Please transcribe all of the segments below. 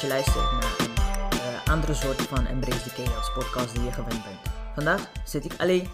dat je luistert naar een eh, andere soort van Embrace the Chaos podcast die je gewend bent. Vandaag zit ik alleen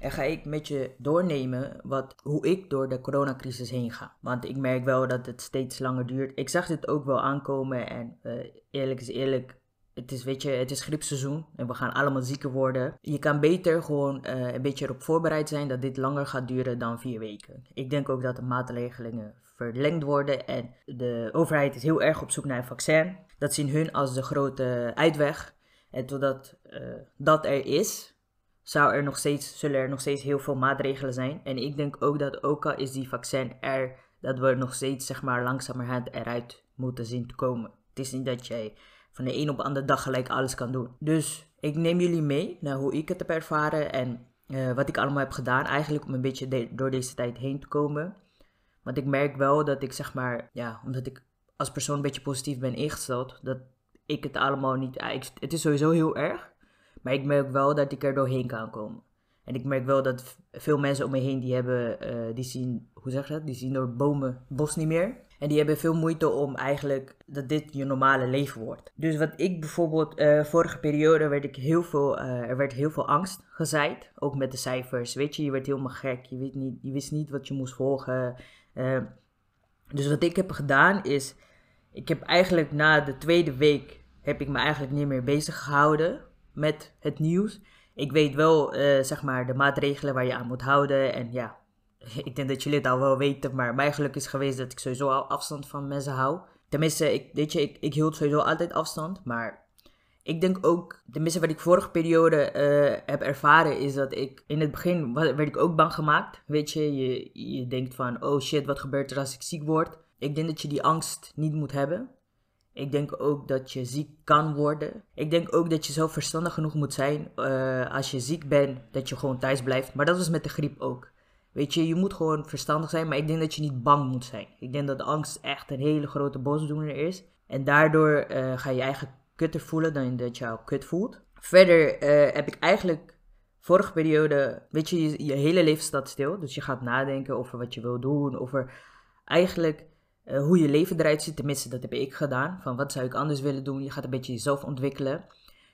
en ga ik met je doornemen wat, hoe ik door de coronacrisis heen ga. Want ik merk wel dat het steeds langer duurt. Ik zag dit ook wel aankomen en uh, eerlijk is eerlijk, het is, weet je, het is griepseizoen en we gaan allemaal zieker worden. Je kan beter gewoon uh, een beetje erop voorbereid zijn dat dit langer gaat duren dan vier weken. Ik denk ook dat de maatregelen verlengd worden en de overheid is heel erg op zoek naar een vaccin. Dat zien hun als de grote uitweg. En totdat uh, dat er is, zou er nog steeds, zullen er nog steeds heel veel maatregelen zijn. En ik denk ook dat ook al is die vaccin er, dat we nog steeds zeg maar langzamerhand eruit moeten zien te komen. Het is niet dat jij van de een op de andere dag gelijk alles kan doen. Dus ik neem jullie mee naar hoe ik het heb ervaren en uh, wat ik allemaal heb gedaan. Eigenlijk om een beetje door deze tijd heen te komen. Want ik merk wel dat ik zeg maar, ja, omdat ik als persoon een beetje positief ben ingesteld, dat ik het allemaal niet. Ik, het is sowieso heel erg. Maar ik merk wel dat ik er doorheen kan komen. En ik merk wel dat veel mensen om me heen die hebben, uh, die zien, hoe zeg je dat? Die zien door bomen bos niet meer. En die hebben veel moeite om eigenlijk dat dit je normale leven wordt. Dus wat ik bijvoorbeeld, uh, vorige periode werd ik heel veel, uh, er werd heel veel angst gezaaid. Ook met de cijfers. Weet je, je werd helemaal gek. Je, weet niet, je wist niet wat je moest volgen. Dus wat ik heb gedaan is, ik heb eigenlijk na de tweede week, heb ik me eigenlijk niet meer bezig gehouden met het nieuws. Ik weet wel, zeg maar, de maatregelen waar je aan moet houden. En ja, ik denk dat jullie het al wel weten, maar mijn geluk is geweest dat ik sowieso al afstand van mensen hou. Tenminste, ik, weet je, ik, ik hield sowieso altijd afstand, maar ik denk ook, tenminste wat ik vorige periode uh, heb ervaren, is dat ik in het begin werd ik ook bang gemaakt. Weet je, je, denkt van, oh shit, wat gebeurt er als ik ziek word? Ik denk dat je die angst niet moet hebben. Ik denk ook dat je ziek kan worden. Ik denk ook dat je zo verstandig genoeg moet zijn uh, als je ziek bent, dat je gewoon thuis blijft. Maar dat was met de griep ook. Weet je, je moet gewoon verstandig zijn, maar ik denk dat je niet bang moet zijn. Ik denk dat angst echt een hele grote bosdoener is. En daardoor uh, ga je je eigen kutter voelen dan dat je jou kut voelt. Verder uh, heb ik eigenlijk vorige periode, weet je, je, hele leven staat stil. Dus je gaat nadenken over wat je wil doen, over eigenlijk uh, hoe je leven eruit ziet. Tenminste, dat heb ik gedaan. Van wat zou ik anders willen doen? Je gaat een beetje jezelf ontwikkelen.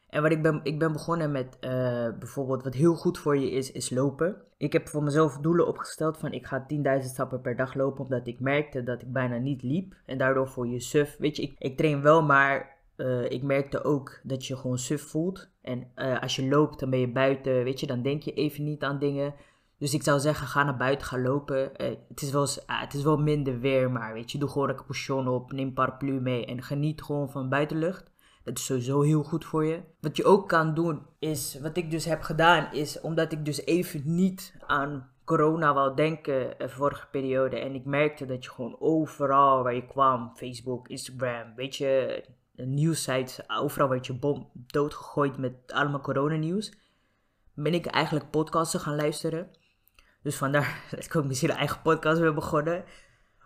En wat ik ben, ik ben begonnen met uh, bijvoorbeeld wat heel goed voor je is, is lopen. Ik heb voor mezelf doelen opgesteld van ik ga 10.000 stappen per dag lopen, omdat ik merkte dat ik bijna niet liep. En daardoor voel je suf. Weet je, ik, ik train wel, maar uh, ik merkte ook dat je gewoon suf voelt. En uh, als je loopt, dan ben je buiten, weet je, dan denk je even niet aan dingen. Dus ik zou zeggen, ga naar buiten, ga lopen. Uh, het, is wel, het is wel minder weer, maar weet je, doe gewoon een capuchon op, neem paraplu mee en geniet gewoon van buitenlucht. Dat is sowieso heel goed voor je. Wat je ook kan doen is, wat ik dus heb gedaan, is omdat ik dus even niet aan corona wou denken de vorige periode. En ik merkte dat je gewoon overal waar je kwam, Facebook, Instagram, weet je, nieuwsites, overal werd je bom doodgegooid met allemaal coronanieuws. Ben ik eigenlijk podcasten gaan luisteren. Dus vandaar dat ik ook misschien een eigen podcast weer begonnen.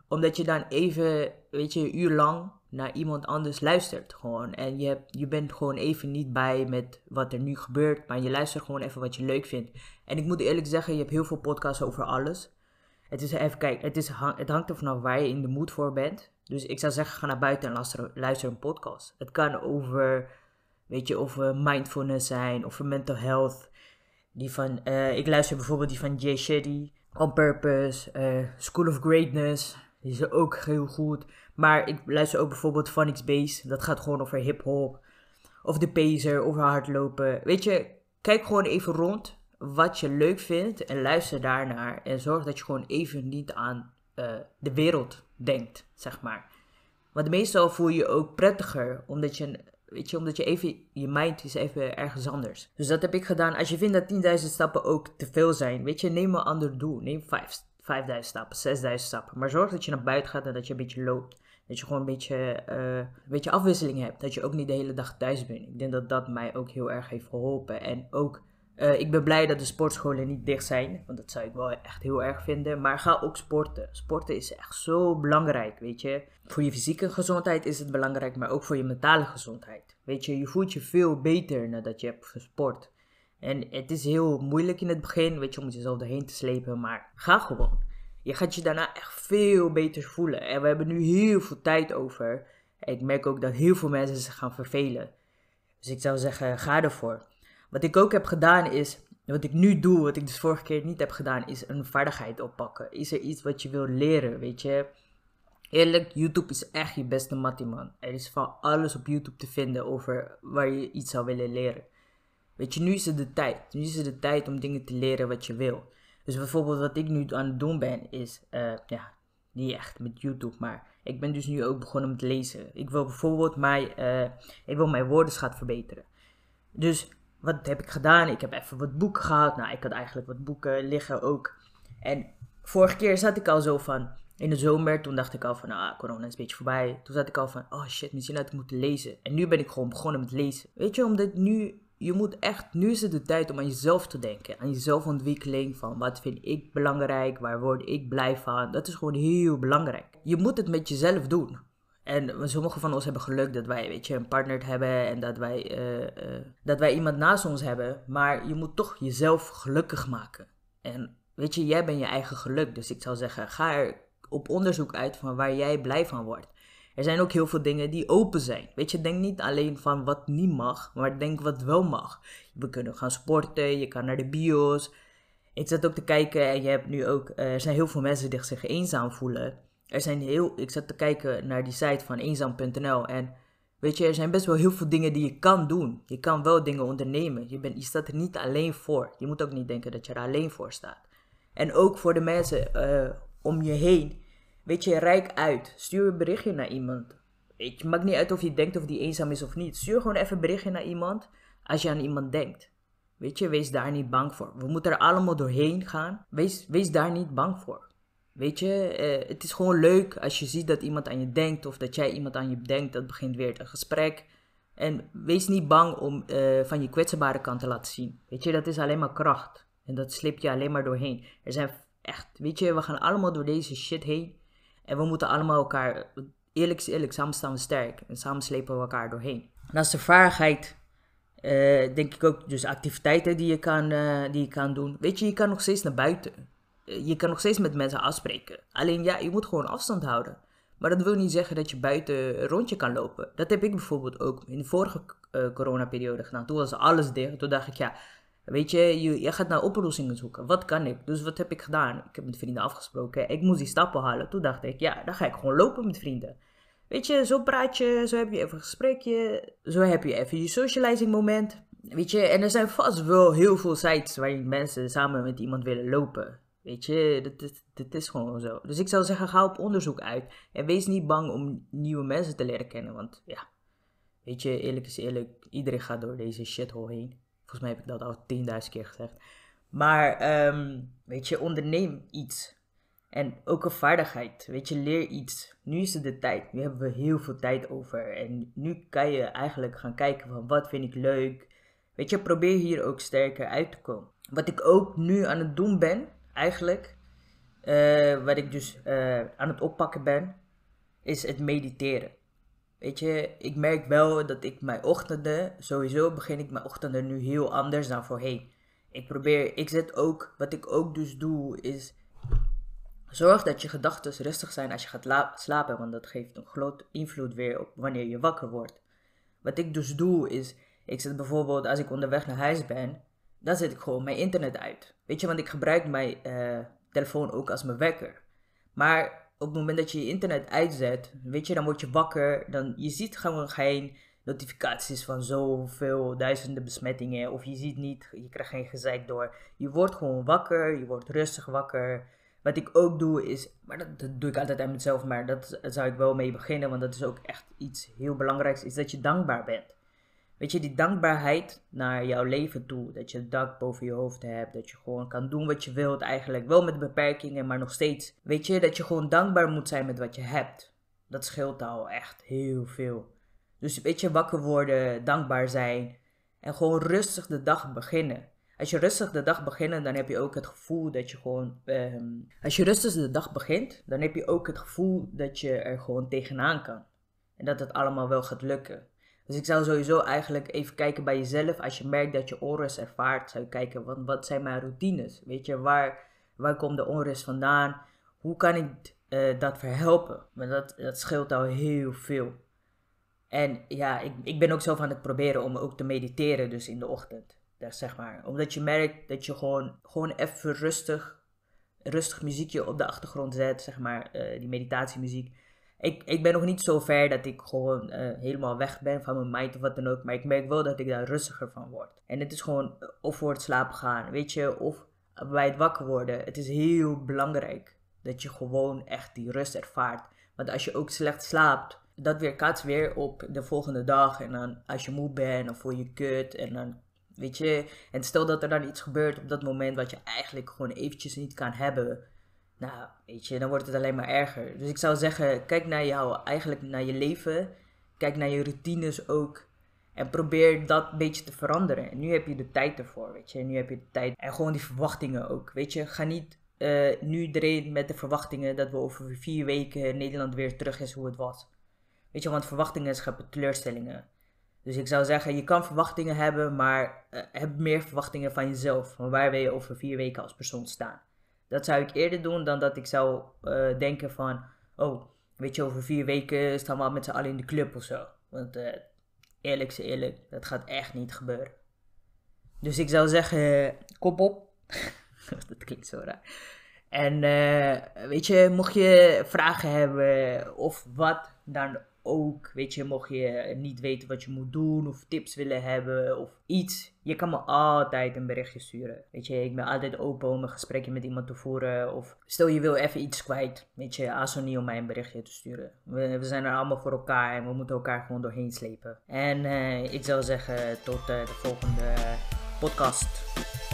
Omdat je dan even, weet je, een uur lang naar iemand anders luistert gewoon. En je, hebt, je bent gewoon even niet bij met wat er nu gebeurt, maar je luistert gewoon even wat je leuk vindt. En ik moet eerlijk zeggen, je hebt heel veel podcasts over alles. Het is even, kijk, het, is, het hangt er vanaf waar je in de mood voor bent. Dus ik zou zeggen, ga naar buiten en luister, een podcast. Het kan over, weet je, over mindfulness zijn, over mental health. Die van, uh, ik luister bijvoorbeeld die van Jay Shetty, On Purpose, uh, School of Greatness. Die is ook heel goed. Maar ik luister ook bijvoorbeeld Phonics Base. Dat gaat gewoon over hip-hop. Of de Pacer, over hardlopen. Weet je, kijk gewoon even rond wat je leuk vindt. En luister daarnaar. En zorg dat je gewoon even niet aan uh, de wereld denkt, zeg maar. Want meestal voel je je ook prettiger. Omdat je, weet je, omdat je even, je mind is even ergens anders. Dus dat heb ik gedaan. Als je vindt dat 10.000 stappen ook te veel zijn. Weet je, neem een ander doel. Neem 5 5000 stappen, 6000 stappen. Maar zorg dat je naar buiten gaat en dat je een beetje loopt. Dat je gewoon een beetje, uh, een beetje afwisseling hebt. Dat je ook niet de hele dag thuis bent. Ik denk dat dat mij ook heel erg heeft geholpen. En ook, uh, ik ben blij dat de sportscholen niet dicht zijn. Want dat zou ik wel echt heel erg vinden. Maar ga ook sporten. Sporten is echt zo belangrijk, weet je. Voor je fysieke gezondheid is het belangrijk, maar ook voor je mentale gezondheid. Weet je, je voelt je veel beter nadat je hebt gesport. En het is heel moeilijk in het begin, weet je, om jezelf erheen te slepen. Maar ga gewoon. Je gaat je daarna echt veel beter voelen. En we hebben nu heel veel tijd over. Ik merk ook dat heel veel mensen zich gaan vervelen. Dus ik zou zeggen, ga ervoor. Wat ik ook heb gedaan is, wat ik nu doe, wat ik dus vorige keer niet heb gedaan, is een vaardigheid oppakken. Is er iets wat je wil leren, weet je? Eerlijk, YouTube is echt je beste mattie, man. Er is van alles op YouTube te vinden over waar je iets zou willen leren. Weet je, nu is het de tijd. Nu is het de tijd om dingen te leren wat je wil. Dus bijvoorbeeld wat ik nu aan het doen ben, is, uh, ja, niet echt met YouTube, maar ik ben dus nu ook begonnen met lezen. Ik wil bijvoorbeeld mijn, uh, ik wil mijn woordenschat verbeteren. Dus wat heb ik gedaan? Ik heb even wat boeken gehad. Nou, ik had eigenlijk wat boeken liggen ook. En vorige keer zat ik al zo van, in de zomer, toen dacht ik al van, ah, corona is een beetje voorbij. Toen zat ik al van, oh shit, misschien had ik moeten lezen. En nu ben ik gewoon begonnen met lezen. Weet je, omdat nu, je moet echt, nu is het de tijd om aan jezelf te denken. Aan jezelfontwikkeling, van wat vind ik belangrijk, waar word ik blij van. Dat is gewoon heel belangrijk. Je moet het met jezelf doen. En sommige van ons hebben geluk dat wij, weet je, een partner hebben en dat wij, uh, uh, dat wij iemand naast ons hebben. Maar je moet toch jezelf gelukkig maken. En weet je, jij bent je eigen geluk. Dus ik zou zeggen, ga er op onderzoek uit van waar jij blij van wordt. Er zijn ook heel veel dingen die open zijn. Weet je, denk niet alleen van wat niet mag, maar denk wat wel mag. We kunnen gaan sporten, je kan naar de bios. Ik zat ook te kijken en je hebt nu ook, eh, er zijn heel veel mensen die zich eenzaam voelen. Er zijn heel, ik zat te kijken naar die site van eenzaam.nl en weet je, er zijn best wel heel veel dingen die je kan doen. Je kan wel dingen ondernemen. Je, bent, je staat er niet alleen voor. Je moet ook niet denken dat je er alleen voor staat. En ook voor de mensen uh, om je heen. Weet je, rijk uit. Stuur een berichtje naar iemand. Het maakt niet uit of je denkt of die eenzaam is of niet. Stuur gewoon even een berichtje naar iemand als je aan iemand denkt. Weet je, wees daar niet bang voor. We moeten er allemaal doorheen gaan. Wees, wees daar niet bang voor. Weet je, eh, het is gewoon leuk als je ziet dat iemand aan je denkt of dat jij iemand aan je denkt. Dat begint weer een gesprek. En wees niet bang om uh, van je kwetsbare kant te laten zien. Weet je, dat is alleen maar kracht. En dat slip je alleen maar doorheen. Er zijn echt, weet je, we gaan allemaal door deze shit heen. En we moeten allemaal elkaar, eerlijk is eerlijk, samen staan we sterk. En samen slepen we elkaar doorheen. Naast de vaardigheid, uh, denk ik ook, dus activiteiten die je, kan, die je kan doen. Weet je, je kan nog steeds naar buiten. Uh, je kan nog steeds met mensen afspreken. Alleen ja, je moet gewoon afstand houden. Maar dat wil niet zeggen dat je buiten rondje kan lopen. Dat heb ik bijvoorbeeld ook in de vorige coronaperiode gedaan. Toen was alles dicht. Toen dacht ik, ja, Weet je, je, je gaat naar oplossingen zoeken. Wat kan ik? Dus wat heb ik gedaan? Ik heb met vrienden afgesproken. Ik moest die stappen halen. Toen dacht ik, ja, dan ga ik gewoon lopen met vrienden. Weet je, zo praat je, zo heb je even een gesprekje. Zo heb je even je socializing moment. Weet je, en er zijn vast wel heel veel sites waarin mensen samen met iemand willen lopen. Weet je, dat, dat is gewoon zo. Dus ik zou zeggen, ga op onderzoek uit. En wees niet bang om nieuwe mensen te leren kennen. Want ja, weet je, eerlijk is eerlijk, iedereen gaat door deze shithole heen. Volgens mij heb ik dat al 10.000 keer gezegd. Maar um, weet je, onderneem iets. En ook een vaardigheid. Weet je, leer iets. Nu is het de tijd. Nu hebben we heel veel tijd over. En nu kan je eigenlijk gaan kijken van wat vind ik leuk. Weet je, probeer hier ook sterker uit te komen. Wat ik ook nu aan het doen ben, eigenlijk. Uh, wat ik dus uh, aan het oppakken ben, is het mediteren. Weet je, ik merk wel dat ik mijn ochtenden, sowieso begin ik mijn ochtenden nu heel anders dan voorheen. Ik probeer, ik zet ook, wat ik ook dus doe, is zorg dat je gedachten rustig zijn als je gaat slapen, want dat geeft een groot invloed weer op wanneer je wakker wordt. Wat ik dus doe is, ik zet bijvoorbeeld als ik onderweg naar huis ben, dan zet ik gewoon mijn internet uit. Weet je, want ik gebruik mijn uh, telefoon ook als mijn wekker. Maar op het moment dat je je internet uitzet, weet je, dan word je wakker. Dan, je ziet gewoon geen notificaties van zoveel duizenden besmettingen. Of je ziet niet, je krijgt geen gezeik door. Je wordt gewoon wakker, je wordt rustig wakker. Wat ik ook doe is, maar dat, dat doe ik altijd aan mezelf, maar dat zou ik wel mee beginnen, want dat is ook echt iets heel belangrijks, is dat je dankbaar bent. Weet je, die dankbaarheid naar jouw leven toe. Dat je het dak boven je hoofd hebt. Dat je gewoon kan doen wat je wilt eigenlijk. Wel met beperkingen, maar nog steeds. Weet je, dat je gewoon dankbaar moet zijn met wat je hebt. Dat scheelt al echt heel veel. Dus weet je, wakker worden, dankbaar zijn. En gewoon rustig de dag beginnen. Als je rustig de dag begint, dan heb je ook het gevoel dat je gewoon. Ehm, als je rustig de dag begint, dan heb je ook het gevoel dat je er gewoon tegenaan kan. En dat het allemaal wel gaat lukken. Dus ik zou sowieso eigenlijk even kijken bij jezelf. Als je merkt dat je onrust ervaart, zou je kijken, wat, wat zijn mijn routines? Weet je, waar, waar komt de onrust vandaan? Hoe kan ik uh, dat verhelpen? Maar dat, dat scheelt al heel veel. En ja, ik, ik ben ook zelf aan het proberen om ook te mediteren, dus in de ochtend. Dat zeg maar. Omdat je merkt dat je gewoon, gewoon even rustig, rustig muziekje op de achtergrond zet, zeg maar, uh, die meditatiemuziek. Ik, ik ben nog niet zo ver dat ik gewoon uh, helemaal weg ben van mijn mind of wat dan ook. Maar ik merk wel dat ik daar rustiger van word. En het is gewoon of voor het slapen gaan, weet je, of bij het wakker worden. Het is heel belangrijk dat je gewoon echt die rust ervaart. Want als je ook slecht slaapt, dat weer kaats weer op de volgende dag. En dan als je moe bent of voor je kut. En dan, weet je, en stel dat er dan iets gebeurt op dat moment wat je eigenlijk gewoon eventjes niet kan hebben. Nou, weet je, dan wordt het alleen maar erger. Dus ik zou zeggen, kijk naar jou, eigenlijk naar je leven. Kijk naar je routines ook. En probeer dat een beetje te veranderen. En nu heb je de tijd ervoor, weet je. Nu heb je de tijd. En gewoon die verwachtingen ook, weet je. Ga niet uh, nu iedereen met de verwachtingen dat we over vier weken Nederland weer terug is hoe het was. Weet je, want verwachtingen scheppen teleurstellingen. Dus ik zou zeggen, je kan verwachtingen hebben, maar uh, heb meer verwachtingen van jezelf. Van waar wil je over vier weken als persoon staan. Dat zou ik eerder doen dan dat ik zou uh, denken van, oh, weet je, over vier weken staan we met z'n allen in de club of zo. Want uh, eerlijk is eerlijk, dat gaat echt niet gebeuren. Dus ik zou zeggen, kop op. dat klinkt zo raar. En uh, weet je, mocht je vragen hebben of wat dan ook, weet je, mocht je niet weten wat je moet doen of tips willen hebben of iets, je kan me altijd een berichtje sturen. Weet je, ik ben altijd open om een gesprekje met iemand te voeren of stel je wil even iets kwijt, weet je, aso niet om mij een berichtje te sturen. We, zijn er allemaal voor elkaar en we moeten elkaar gewoon doorheen slepen. En uh, ik zou zeggen tot uh, de volgende podcast.